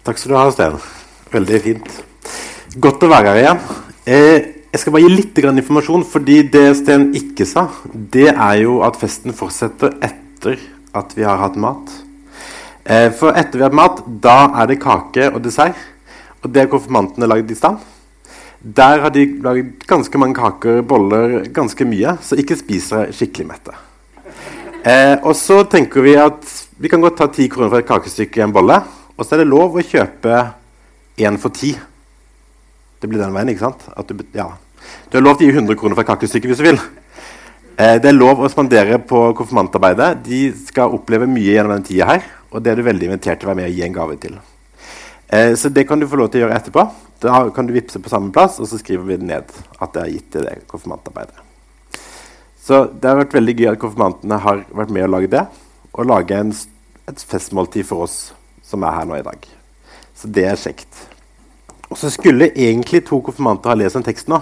Takk skal du ha, Sten. Veldig fint. Godt å være her igjen. Eh, jeg skal bare gi litt informasjon, fordi det Sten ikke sa, det er jo at festen fortsetter etter at vi har hatt mat. Eh, for etter vi har hatt mat, da er det kake og dessert. Og det har konfirmantene lagd i stand. Der har de lagd ganske mange kaker, boller, ganske mye, så ikke spis dere skikkelig mette. Eh, og så tenker vi at vi kan godt ta ti kroner for et kakestykke i en bolle. Og så er det lov å kjøpe én for ti. Det blir den veien, ikke sant? Du, ja. du, har lov til å gi 100 kroner for et kakestykke hvis du vil. Eh, det er lov å spandere på konfirmantarbeidet. De skal oppleve mye gjennom denne tida her. Og det er du veldig invitert til å være med og gi en gave til. Eh, så det kan du få lov til å gjøre etterpå. Da kan du vippse på samme plass, og så skriver vi ned at det er gitt til det konfirmantarbeidet. Så det har vært veldig gøy at konfirmantene har vært med å lage det og lage et festmåltid for oss som er her nå i dag. Så det er kjekt. Og så skulle egentlig to konfirmanter ha lest en tekst nå.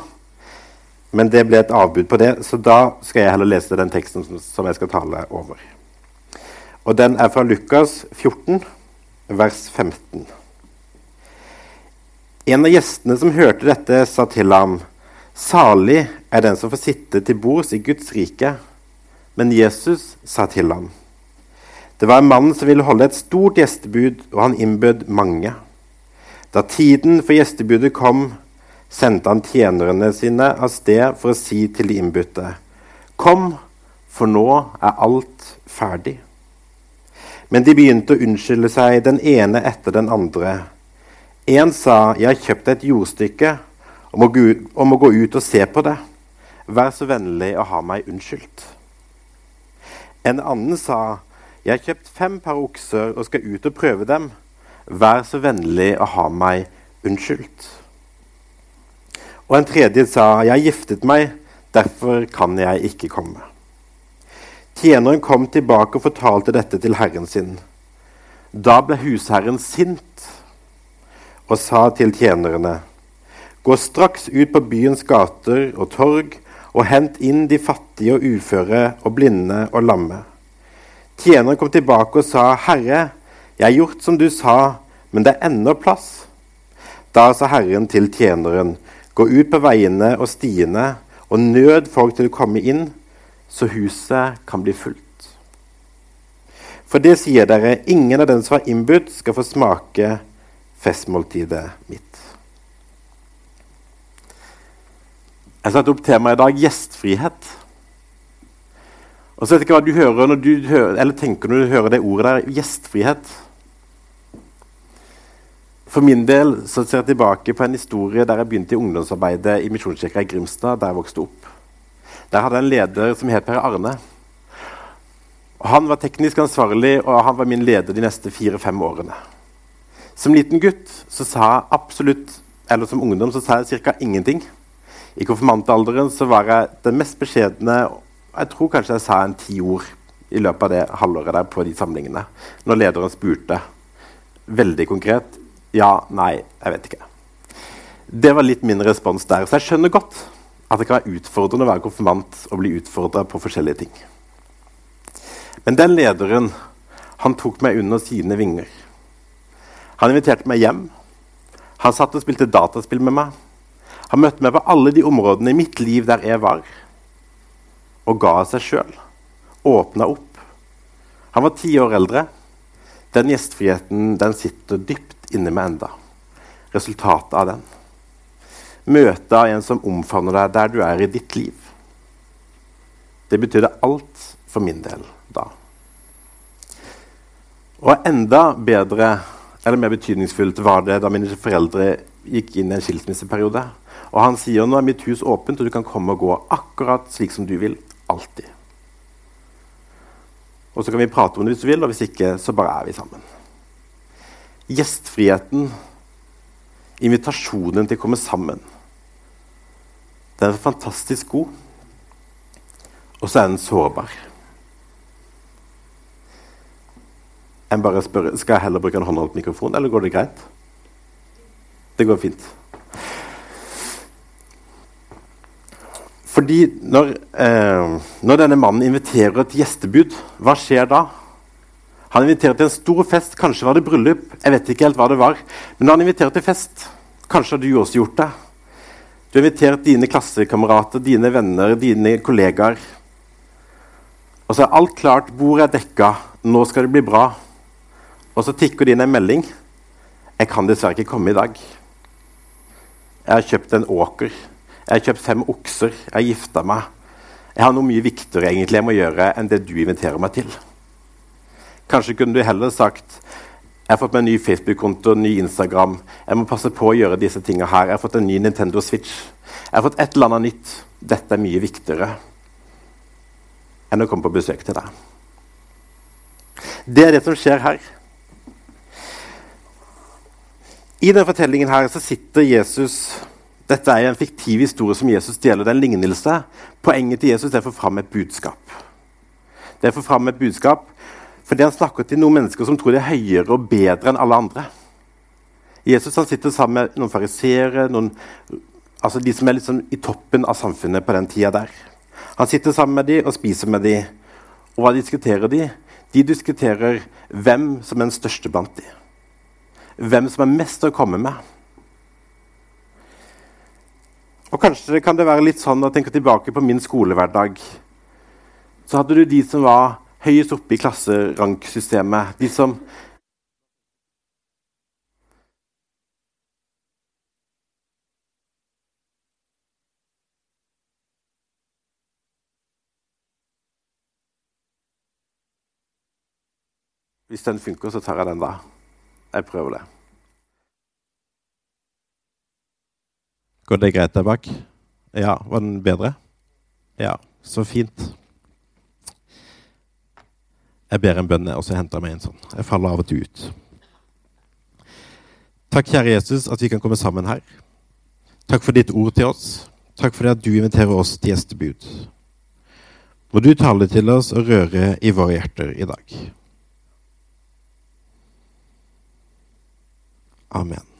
Men det ble et avbud på det, så da skal jeg heller lese den teksten som, som jeg skal tale over. Og den er fra Lukas 14, vers 15. En av gjestene som hørte dette, sa til ham, 'Salig er den som får sitte til bords i Guds rike.' Men Jesus sa til ham, det var en mann som ville holde et stort gjestebud, og han innbød mange. Da tiden for gjestebudet kom, sendte han tjenerne sine av sted for å si til de innbudte.: Kom, for nå er alt ferdig. Men de begynte å unnskylde seg, den ene etter den andre. En sa, 'Jeg har kjøpt et jordstykke og må gå ut og se på det.' Vær så vennlig å ha meg unnskyldt. En annen sa, jeg har kjøpt fem par okser og skal ut og prøve dem. Vær så vennlig å ha meg unnskyldt. Og en tredje sa, Jeg har giftet meg, derfor kan jeg ikke komme. Tjeneren kom tilbake og fortalte dette til herren sin. Da ble husherren sint og sa til tjenerne.: Gå straks ut på byens gater og torg og hent inn de fattige og uføre og blinde og lamme. Tjeneren kom tilbake og sa, 'Herre, jeg har gjort som du sa, men det er ennå plass.' Da sa Herren til tjeneren, 'Gå ut på veiene og stiene og nød folk til å komme inn, så huset kan bli fullt.' For det sier dere, ingen av dem som var innbudt, skal få smake festmåltidet mitt. Jeg satte opp temaet i dag gjestfrihet. Og så vet jeg ikke hva du hører når du hører, eller tenker når du hører det ordet der gjestfrihet. For min del så ser jeg tilbake på en historie der jeg begynte i ungdomsarbeidet i Misjonskirka i Grimstad. der jeg vokste opp. Der hadde jeg en leder som het Per Arne. Han var teknisk ansvarlig, og han var min leder de neste fire-fem årene. Som liten gutt så sa jeg absolutt, eller som ungdom så sa jeg ca. ingenting. I konfirmantalderen så var jeg den mest beskjedne jeg tror kanskje jeg sa en ti ord i løpet av det halvåret der på de samlingene. Når lederen spurte veldig konkret ja, nei, jeg vet ikke. Det var litt min respons der. Så jeg skjønner godt at det kan være utfordrende å være konfirmant og bli utfordra på forskjellige ting. Men den lederen han tok meg under sine vinger. Han inviterte meg hjem. Han satt og spilte dataspill med meg. Han møtte meg på alle de områdene i mitt liv der jeg var og ga av seg sjøl. Åpna opp. Han var ti år eldre. Den gjestfriheten den sitter dypt inni meg enda. Resultatet av den. Møtet av en som omfavner deg der du er i ditt liv. Det betydde alt for min del da. Og enda bedre eller mer betydningsfullt var det da mine foreldre gikk inn i en skilsmisseperiode. Og han sier nå er mitt hus åpent, og du kan komme og gå akkurat slik som du vil. Alltid. Og så kan vi prate om det hvis du vil, og hvis ikke, så bare er vi sammen. Gjestfriheten, invitasjonen til å komme sammen, den er fantastisk god. Og så er den sårbar. Jeg bare spør, Skal jeg heller bruke en håndholdt mikrofon, eller går det greit? Det går fint. Fordi når, eh, når, denne mannen inviterer et gjestebud, hva skjer da? Han inviterer til en stor fest. Kanskje var det bryllup. Jeg vet ikke helt hva det var. Men han inviterer til fest. Kanskje har du også gjort det. Du har invitert dine klassekamerater, dine venner, dine kollegaer. Og så er alt klart, bordet er dekka, nå skal det bli bra. Og så tikker det inn en melding. 'Jeg kan dessverre ikke komme i dag.' 'Jeg har kjøpt en åker. Jeg har kjøpt fem okser. Jeg har gifta meg.' 'Jeg har noe mye viktigere egentlig jeg må gjøre enn det du inviterer meg til.' Kanskje kunne du heller sagt jeg har fått meg en ny Facebook-konto, ny Instagram. Jeg må passe på å gjøre disse tingene her. Jeg har fått en ny Nintendo Switch. Jeg har fått et eller annet nytt. Dette er mye viktigere enn å komme på besøk til deg. Det er det som skjer her. I denne fortellingen her så sitter Jesus Dette er en fiktiv historie som Jesus deler. Det er en lignelse. Poenget til Jesus er å få fram et budskap. Det er å få fram et budskap fordi han snakker til noen mennesker som tror de er høyere og bedre enn alle andre. Jesus han sitter sammen med noen fariseere, altså de som er liksom i toppen av samfunnet på den tida der. Han sitter sammen med dem og spiser med dem. Og hva diskuterer de? De diskuterer hvem som er den største blant dem. Hvem som er mest å komme med. Og Kanskje kan det være litt sånn å tenke tilbake på min skolehverdag. Så hadde du de som var høyest oppe i klasseranksystemet. De som Hvis den funker, så tar jeg den, da. Jeg prøver det. Går det greit der bak? Ja, var den bedre? Ja, så fint. Jeg ber en bønn, og så henter jeg meg en sånn. Jeg faller av og til ut. Takk, kjære Jesus, at vi kan komme sammen her. Takk for ditt ord til oss. Takk for det at du inviterer oss til gjestebud. Må du tale til oss og røre i våre hjerter i dag. Amen.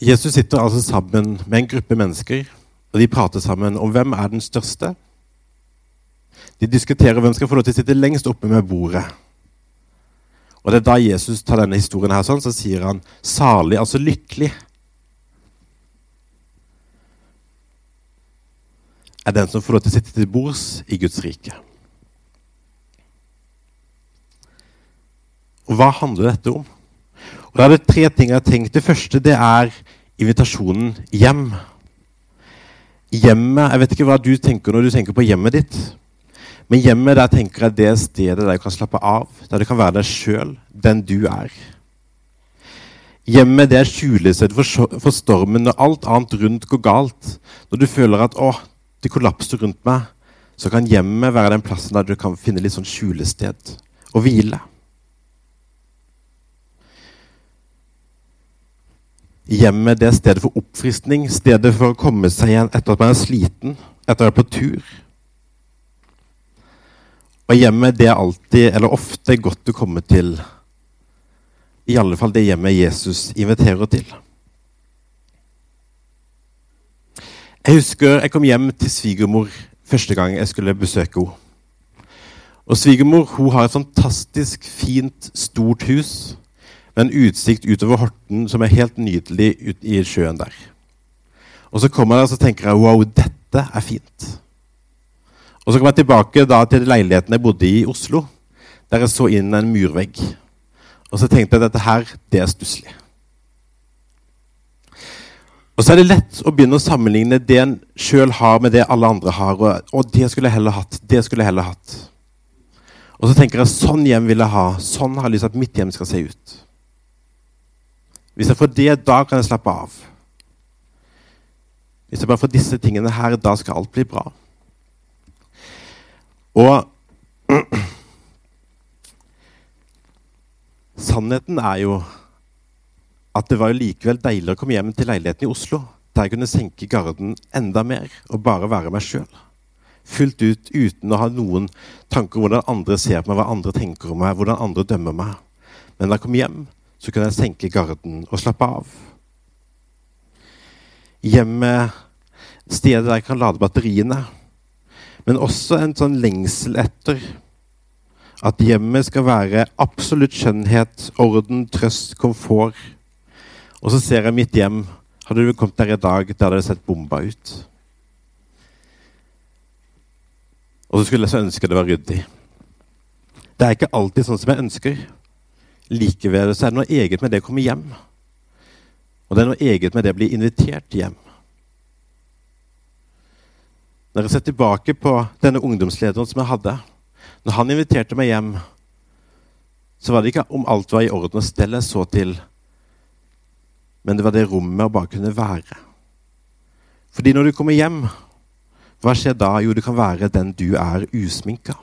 Jesus sitter altså sammen med en gruppe mennesker, og de prater sammen om hvem er den største. De diskuterer hvem skal få lov til å sitte lengst oppe med bordet. Og det er da Jesus tar denne historien her sånn, så sier han 'salig', altså lykkelig. Er den som får lov til å sitte til bords i Guds rike. Og hva handler dette om? Og Da er det tre ting jeg har tenkt. Det første det er invitasjonen hjem. Hjemmet Jeg vet ikke hva du tenker når du tenker på hjemmet ditt. Men hjemmet der tenker jeg det stedet der du kan slappe av, der du kan være deg sjøl, den du er. Hjemmet det er skjulested for stormen når alt annet rundt går galt. Når du føler at 'å, det kollapser rundt meg', så kan hjemmet være den plassen der du kan finne litt sånn skjulested og hvile. Hjemmet det er stedet for oppfriskning, stedet for å komme seg igjen etter at man er sliten, etter å være på tur. Og hjemmet det er alltid, eller ofte, godt å komme til. I alle fall det hjemmet Jesus inviterer til. Jeg husker jeg kom hjem til svigermor første gang jeg skulle besøke henne. Og Svigermor hun har et fantastisk fint, stort hus med en utsikt utover Horten som er helt nydelig ut i sjøen der. Og så kommer jeg og tenker jeg, wow, dette er fint. Og så kommer jeg tilbake da til leiligheten jeg bodde i i Oslo, der jeg så inn en murvegg. Og så tenkte jeg dette her, det er stusslig. Og så er det lett å begynne å sammenligne det en sjøl har, med det alle andre har. Og, og, det skulle jeg heller hatt. Det skulle jeg heller hatt. Og så tenker jeg sånn hjem vil jeg ha. Sånn har jeg lyst til at mitt hjem skal se ut. Hvis jeg får det, da kan jeg slappe av. Hvis jeg bare får disse tingene her, da skal alt bli bra. Og sannheten er jo at det var jo likevel deilig å komme hjem til leiligheten i Oslo, der jeg kunne senke garden enda mer og bare være meg sjøl. Fullt ut uten å ha noen tanker om hvordan andre ser på meg, hva andre tenker om meg, hvordan andre dømmer meg. Men da jeg kom hjem, så kunne jeg senke garden og slappe av. Hjemmet, stedet der jeg kan lade batteriene. Men også en sånn lengsel etter at hjemmet skal være absolutt skjønnhet, orden, trøst, komfort. Og så ser jeg mitt hjem. Hadde du kommet der i dag, der hadde det sett bomba ut. Og så skulle jeg så ønske det var ryddig. Det er ikke alltid sånn som jeg ønsker. Likevel så er det noe eget med det å komme hjem. Og det er noe eget med det å bli invitert hjem. Når jeg ser tilbake på denne ungdomslederen som jeg hadde Når han inviterte meg hjem, så var det ikke om alt var i orden og stell jeg så til, men det var det rommet å bare kunne være. Fordi når du kommer hjem, hva skjer da? Jo, du kan være den du er, usminka.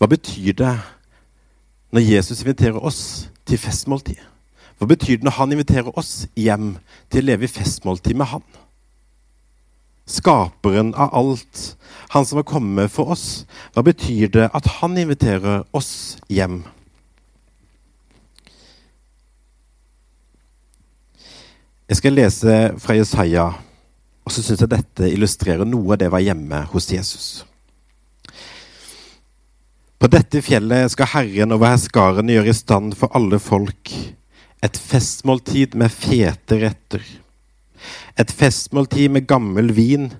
Hva betyr det når Jesus inviterer oss til festmåltid? Hva betyr det når han inviterer oss hjem til å leve i festmåltid med han? Skaperen av alt, han som har kommet for oss. Hva betyr det at han inviterer oss hjem? Jeg skal lese fra Jesaja, og så syns jeg dette illustrerer noe av det var hjemme hos Jesus. På dette fjellet skal Herren over herskarene gjøre i stand for alle folk et festmåltid med fete retter. Et festmåltid med gammel vin,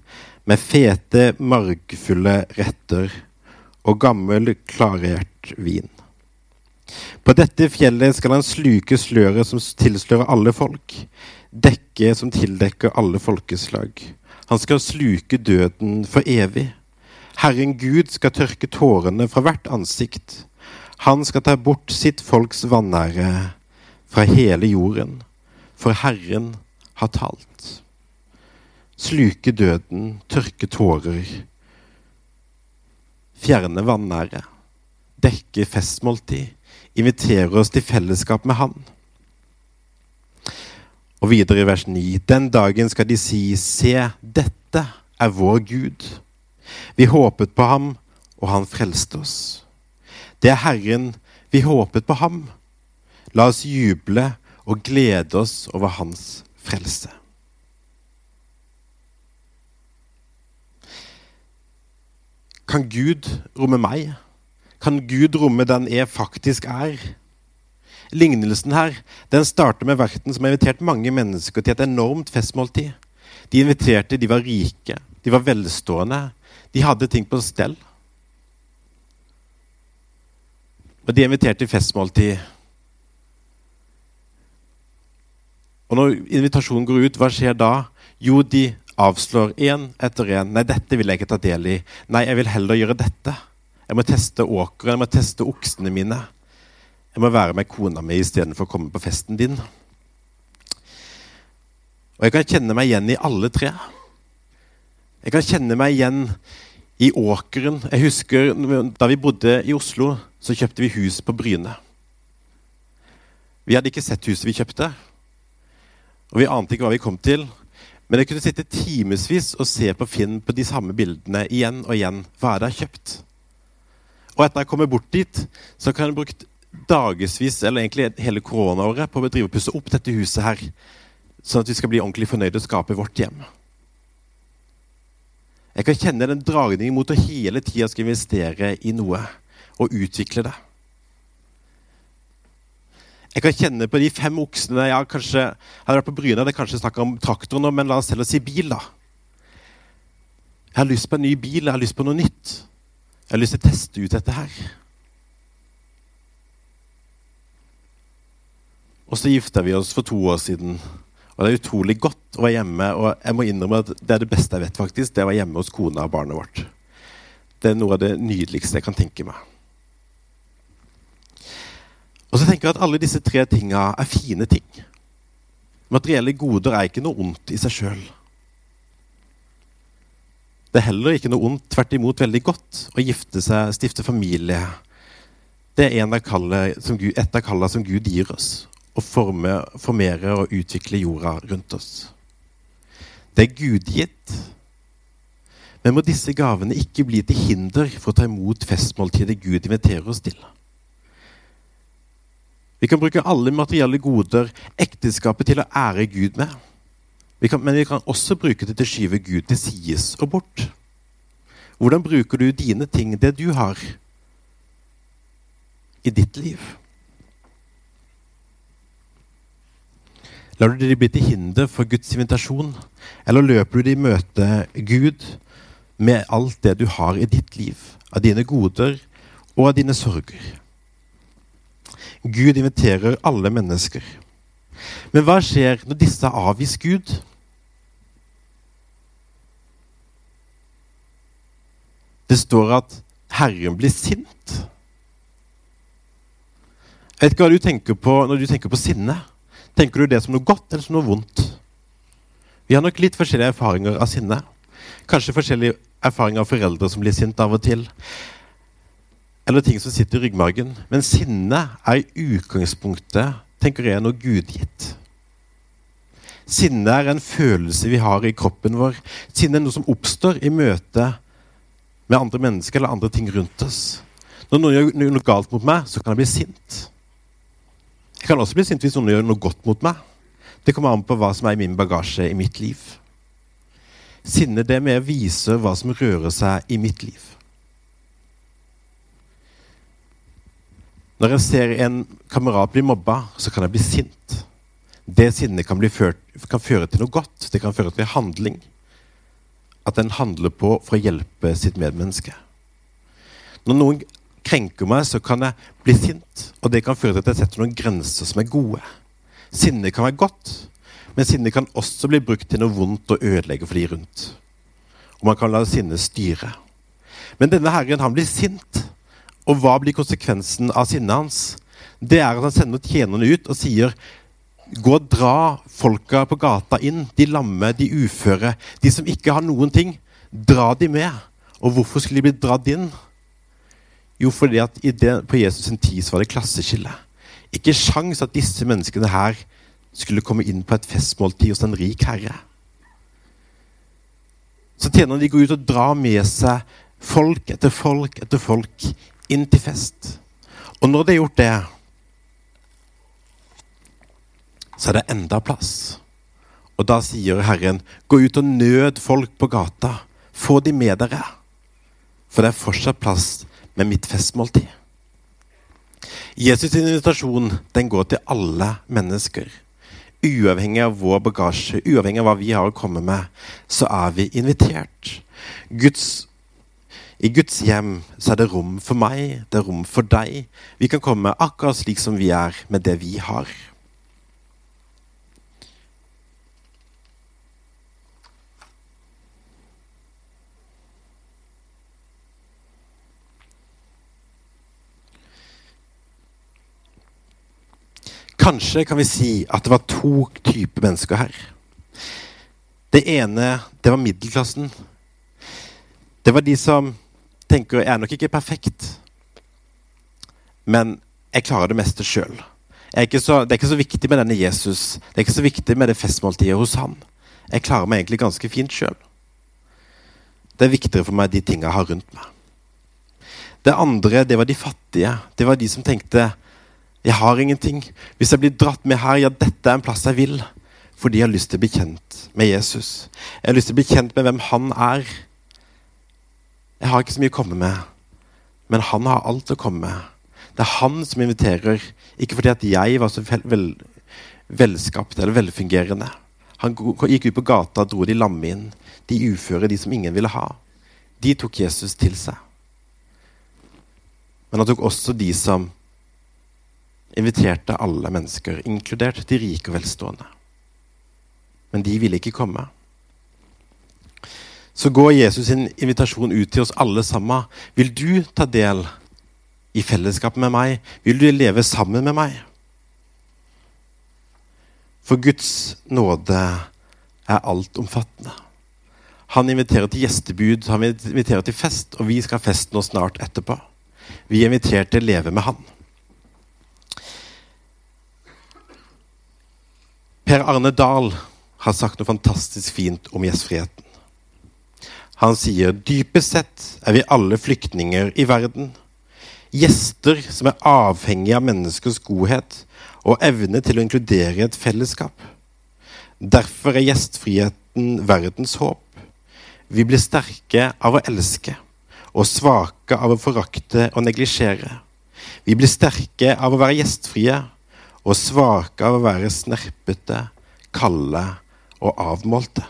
med fete, margfulle retter og gammel, klarert vin. På dette fjellet skal han sluke sløret som tilslører alle folk, dekke som tildekker alle folkeslag. Han skal sluke døden for evig. Herren Gud skal tørke tårene fra hvert ansikt. Han skal ta bort sitt folks vanære fra hele jorden, for Herren har talt. Sluke døden, tørke tårer, fjerne vanære, dekke festmåltid, invitere oss til fellesskap med Han. Og videre i vers 9.: Den dagen skal de si, se, dette er vår Gud. Vi håpet på ham, og han frelste oss. Det er Herren, vi håpet på ham. La oss juble og glede oss over hans frelse. Kan Gud romme meg? Kan Gud romme den jeg faktisk er? Lignelsen her den starter med verten som har invitert mange mennesker til et enormt festmåltid. De inviterte, de var rike, de var velstående, de hadde ting på stell. Og de inviterte til festmåltid. Og når invitasjonen går ut, hva skjer da? Jo, de avslår én etter én. Nei, dette vil jeg ikke ta del i. Nei, jeg vil heller gjøre dette. Jeg må teste åkeren, jeg må teste oksene mine. Jeg må være med kona mi istedenfor å komme på festen din. Og jeg kan kjenne meg igjen i alle tre. Jeg kan kjenne meg igjen i åkeren. Jeg husker Da vi bodde i Oslo, så kjøpte vi hus på Bryne. Vi hadde ikke sett huset vi kjøpte, og vi ante ikke hva vi kom til. Men jeg kunne sitte timevis og se på Finn på de samme bildene igjen og igjen. Hva er det jeg har kjøpt? Og etter jeg kommer bort dit, så kan jeg brukt dagevis, eller egentlig hele koronaåret, på å drive og pusse opp dette huset her, sånn at vi skal bli ordentlig fornøyde og skape vårt hjem. Jeg kan kjenne den dragningen mot å hele tida skal investere i noe og utvikle det. Jeg kan kjenne på de fem oksene ja, kanskje, hadde vært på Bryne, Det jeg kanskje snakk om traktor nå, men la oss heller si bil, da. Jeg har lyst på en ny bil, jeg har lyst på noe nytt. Jeg har lyst til å teste ut dette her. Og så gifta vi oss for to år siden. Og det er utrolig godt å være hjemme. Og jeg må innrømme at det er det beste jeg vet, faktisk. Det å være hjemme hos kona og barnet vårt. Det er noe av det nydeligste jeg kan tenke meg. Og så tenker jeg at alle disse tre tinga er fine ting. Materielle goder er ikke noe ondt i seg sjøl. Det er heller ikke noe ondt, tvert imot veldig godt, å gifte seg, stifte familie. Det er en av kallet, Gud, et av kallene som Gud gir oss å forme, formere og utvikle jorda rundt oss. Det er gudgitt. Men må disse gavene ikke bli til hinder for å ta imot festmåltidet Gud inviterer oss til. Vi kan bruke alle materielle goder, ekteskapet, til å ære Gud med. Vi kan, men vi kan også bruke det til å skyve Gud til sides og bort. Hvordan bruker du dine ting, det du har, i ditt liv? Lar du de bli til hinder for Guds invitasjon, eller løper du de i møte Gud med alt det du har i ditt liv, av dine goder og av dine sorger? Gud inviterer alle mennesker. Men hva skjer når disse har avvist Gud? Det står at Herren blir sint. Jeg vet ikke hva du tenker på når du tenker på sinne. Tenker du det som noe godt eller som noe vondt? Vi har nok litt forskjellige erfaringer av sinne. Kanskje forskjellige erfaringer av foreldre som blir sint av og til eller ting som sitter i ryggmargen. Men sinne er i utgangspunktet tenker jeg, noe gudgitt. Sinne er en følelse vi har i kroppen vår. Sinne er noe som oppstår i møte med andre mennesker eller andre ting rundt oss. Når noen gjør noe galt mot meg, så kan jeg bli sint. Jeg kan også bli sint hvis noen gjør noe godt mot meg. Det kommer an på hva som er i min bagasje i mitt liv. Sinne det med å vise hva som rører seg i mitt liv. Når jeg ser en kamerat bli mobba, så kan jeg bli sint. Det sinnet kan, kan, føre til noe godt. Det kan føre til handling. At en handler på for å hjelpe sitt medmenneske. Når noen krenker meg, så kan jeg bli sint. Og det kan føre til at jeg setter noen grenser som er gode. Sinne kan være godt, men sinne kan også bli brukt til noe vondt og ødelegge for de rundt. Og man kan la sinnet styre. Men denne herren, han blir sint. Og hva blir konsekvensen av sinnet hans? Det er at han sender tjenerne ut og sier Gå og dra folka på gata inn. De lamme, de uføre, de som ikke har noen ting. Dra de med. Og hvorfor skulle de bli dratt inn? Jo, fordi at det, på Jesus' sin tid så var det klasseskille. Ikke sjans at disse menneskene her skulle komme inn på et festmåltid hos en rik herre. Så tjenerne de går ut og drar med seg folk etter folk etter folk inn til fest. Og når de har gjort det, så er det enda plass. Og da sier Herren, gå ut og nød folk på gata. Få de med dere. For det er fortsatt plass med mitt festmåltid. Jesus' invitasjon den går til alle mennesker. Uavhengig av vår bagasje, uavhengig av hva vi har å komme med, så er vi invitert. Guds i Guds hjem så er det rom for meg, det er rom for deg. Vi kan komme akkurat slik som vi er, med det vi har. Kanskje kan vi si at det var to typer mennesker her. Det ene det var middelklassen. Det var de som tenker jeg er nok ikke perfekt, men jeg klarer det meste sjøl. Det er ikke så viktig med denne Jesus. Det er ikke så viktig med det festmåltidet hos han. Jeg klarer meg egentlig ganske fint sjøl. Det er viktigere for meg de tinga jeg har rundt meg. Det andre, det var de fattige. Det var de som tenkte jeg har ingenting. Hvis jeg blir dratt med her, ja, dette er en plass jeg vil. Fordi jeg har lyst til å bli kjent med Jesus. Jeg har lyst til å bli kjent med hvem han er. Jeg har ikke så mye å komme med, men han har alt å komme med. Det er han som inviterer, ikke fordi at jeg var så vel, vel, velskapt eller velfungerende. Han gikk ut på gata og dro de lamme inn, de uføre, de som ingen ville ha. De tok Jesus til seg. Men han tok også de som inviterte alle mennesker, inkludert de rike og velstående. Men de ville ikke komme så går Jesus sin invitasjon ut til oss alle sammen. Vil du ta del i fellesskapet med meg? Vil du leve sammen med meg? For Guds nåde er altomfattende. Han inviterer til gjestebud, han inviterer til fest, og vi skal ha fest nå snart etterpå. Vi er til å leve med han. Per Arne Dahl har sagt noe fantastisk fint om gjestfriheten. Han sier dypest sett er vi alle flyktninger i verden. Gjester som er avhengige av menneskers godhet og evne til å inkludere et fellesskap. Derfor er gjestfriheten verdens håp. Vi blir sterke av å elske og svake av å forakte og neglisjere. Vi blir sterke av å være gjestfrie og svake av å være snerpete, kalde og avmålte.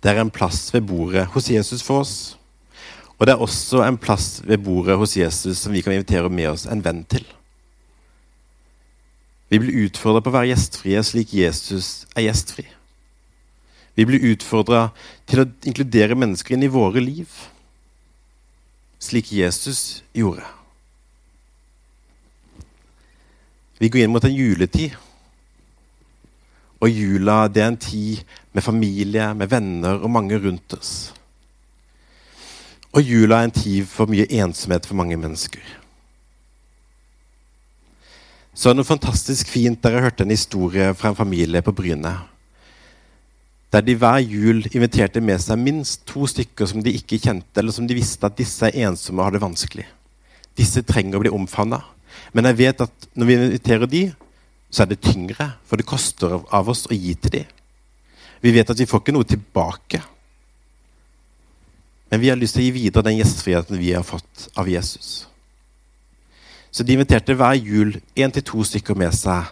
Det er en plass ved bordet hos Jesus for oss. Og det er også en plass ved bordet hos Jesus som vi kan invitere med oss en venn til. Vi blir utfordra på å være gjestfrie slik Jesus er gjestfri. Vi blir utfordra til å inkludere mennesker inn i våre liv, slik Jesus gjorde. Vi går inn mot en juletid. Og jula det er en tid med familie, med venner og mange rundt oss. Og jula er en tid for mye ensomhet for mange mennesker. Så er det noe fantastisk fint der jeg hørte en historie fra en familie på Bryne der de hver jul inviterte med seg minst to stykker som de ikke kjente, eller som de visste at disse er ensomme og har det vanskelig. Disse trenger å bli omfavna. Men jeg vet at når vi inviterer de, så er det tyngre, for det koster av oss å gi til de. Vi vet at vi får ikke noe tilbake. Men vi har lyst til å gi videre den gjestfriheten vi har fått av Jesus. Så de inviterte hver jul én til to stykker med seg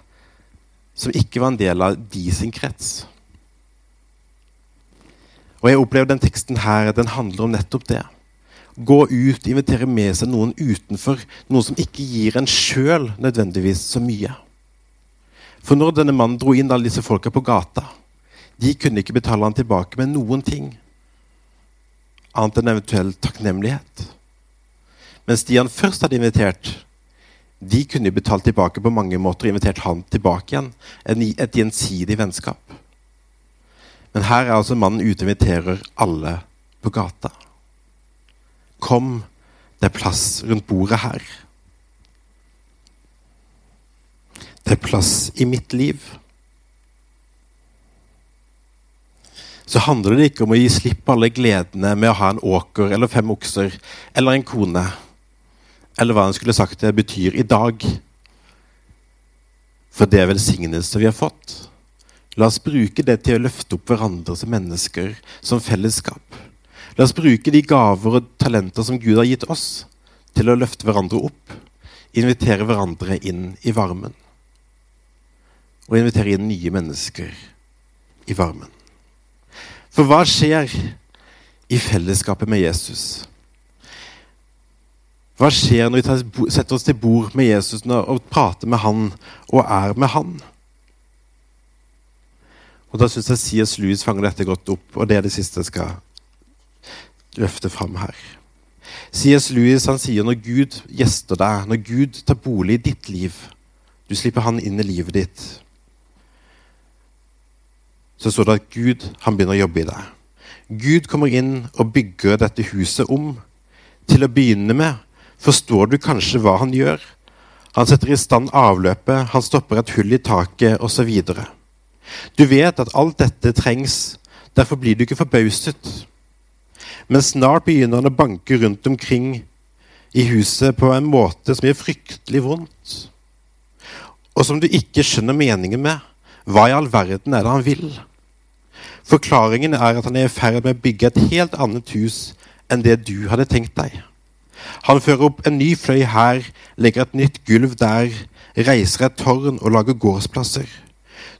som ikke var en del av de sin krets. Og jeg opplever den teksten her, den handler om nettopp det. Gå ut, invitere med seg noen utenfor. Noen som ikke gir en sjøl nødvendigvis så mye. For når denne mannen dro inn alle disse folka på gata, de kunne ikke betale han tilbake med noen ting annet enn eventuell takknemlighet. Mens de han først hadde invitert, de kunne betalt tilbake på mange måter og invitert han tilbake igjen. Et gjensidig vennskap. Men her er altså mannen ute og inviterer alle på gata. Kom, det er plass rundt bordet her. Det er plass i mitt liv. Så handler det ikke om å gi slipp på alle gledene med å ha en åker eller fem okser eller en kone, eller hva en skulle sagt det betyr i dag. For det er velsignelse vi har fått. La oss bruke det til å løfte opp hverandre som mennesker, som fellesskap. La oss bruke de gaver og talenter som Gud har gitt oss, til å løfte hverandre opp. Invitere hverandre inn i varmen. Og invitere inn nye mennesker i varmen. For hva skjer i fellesskapet med Jesus? Hva skjer når vi setter oss til bord med Jesus og prater med han og er med han? Og Da syns jeg C.S. Lewis fanger dette godt opp, og det er det siste jeg skal løfte fram her. C.S. Lewis han sier når Gud gjester deg, når Gud tar bolig i ditt liv Du slipper han inn i livet ditt. Så står det at Gud han begynner å jobbe i deg. Gud kommer inn og bygger dette huset om. Til å begynne med forstår du kanskje hva han gjør. Han setter i stand avløpet, han stopper et hull i taket osv. Du vet at alt dette trengs, derfor blir du ikke forbauset. Men snart begynner han å banke rundt omkring i huset på en måte som gjør fryktelig vondt, og som du ikke skjønner meningen med. Hva i all verden er det han vil? Forklaringen er at han er i ferd med å bygge et helt annet hus enn det du hadde tenkt deg. Han fører opp en ny fløy her, legger et nytt gulv der, reiser et tårn og lager gårdsplasser.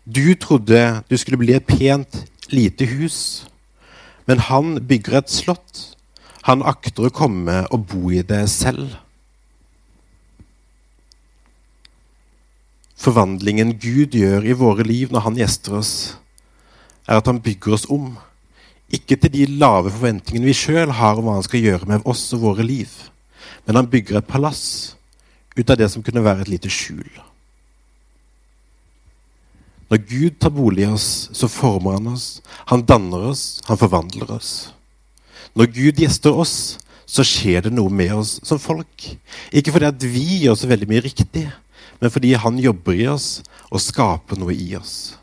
Du trodde du skulle bli et pent, lite hus, men han bygger et slott. Han akter å komme og bo i det selv. Forvandlingen Gud gjør i våre liv når han gjester oss, er at han bygger oss om. Ikke til de lave forventningene vi sjøl har om hva han skal gjøre med oss og våre liv, men han bygger et palass ut av det som kunne være et lite skjul. Når Gud tar bolig i oss, så former han oss. Han danner oss, han forvandler oss. Når Gud gjester oss, så skjer det noe med oss som folk. Ikke fordi at vi gjør så veldig mye riktig, men fordi han jobber i oss og skaper noe i oss.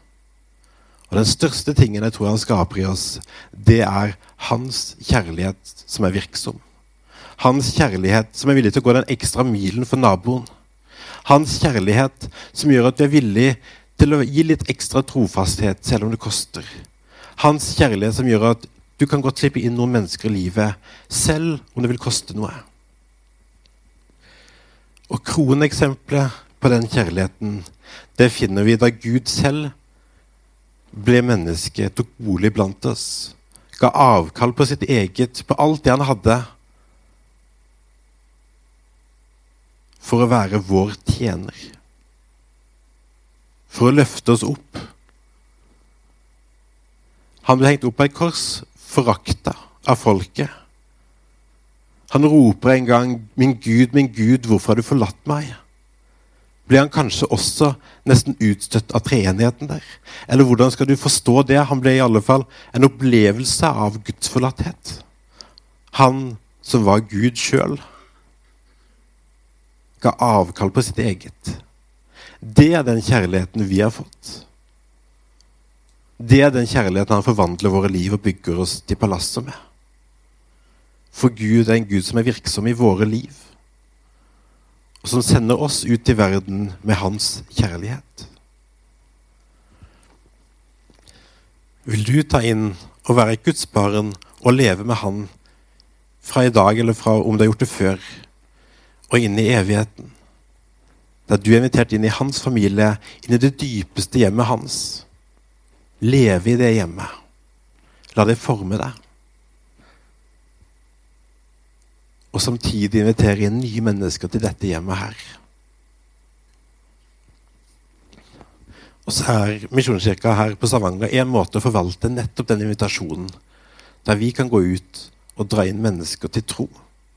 Og Den største tingen jeg tror han skaper i oss, det er hans kjærlighet som er virksom. Hans kjærlighet som er villig til å gå den ekstra milen for naboen. Hans kjærlighet som gjør at vi er villig til å gi litt ekstra trofasthet selv om det koster. Hans kjærlighet som gjør at du kan godt slippe inn noen mennesker i livet selv om det vil koste noe. Og kroneksempelet på den kjærligheten det finner vi da Gud selv ble menneske, tok bolig blant oss, ga avkall på sitt eget, på alt det han hadde, for å være vår tjener. For å løfte oss opp. Han ble hengt opp på et kors, forakta av folket. Han roper en gang 'Min Gud, min Gud, hvorfor har du forlatt meg?' Blir han kanskje også nesten utstøtt av treenigheten der? Eller hvordan skal du forstå det? Han ble i alle fall en opplevelse av gudsforlatthet. Han som var Gud sjøl, ga avkall på sitt eget. Det er den kjærligheten vi har fått. Det er den kjærligheten han forvandler våre liv og bygger oss til palasser med. For Gud er en Gud som er virksom i våre liv og som sender oss ut i verden med hans kjærlighet. Vil du ta inn og være et Guds barn og leve med Han fra i dag eller fra om du har gjort det før, og inn i evigheten? Der du er invitert inn i hans familie, inn i det dypeste hjemmet hans. Leve i det hjemmet. La det forme deg. og samtidig invitere inn nye mennesker til dette hjemmet her. Og så er Misjonskirka her på Stavanger en måte å forvalte nettopp den invitasjonen, der vi kan gå ut og dra inn mennesker til tro,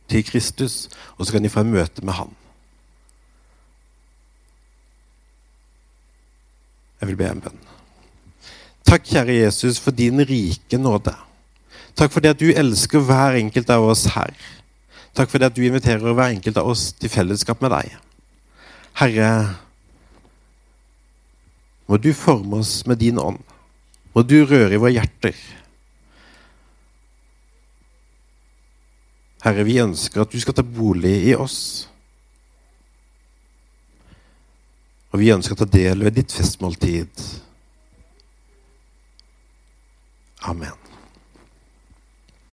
til Kristus, og så kan de få møte med Han. Jeg vil be en bønn. Takk, kjære Jesus, for din rike nåde. Takk for det at du elsker hver enkelt av oss her. Takk for det at du inviterer hver enkelt av oss til fellesskap med deg. Herre, må du forme oss med din ånd. Må du røre i våre hjerter. Herre, vi ønsker at du skal ta bolig i oss. Og vi ønsker å ta del ved ditt festmåltid. Amen.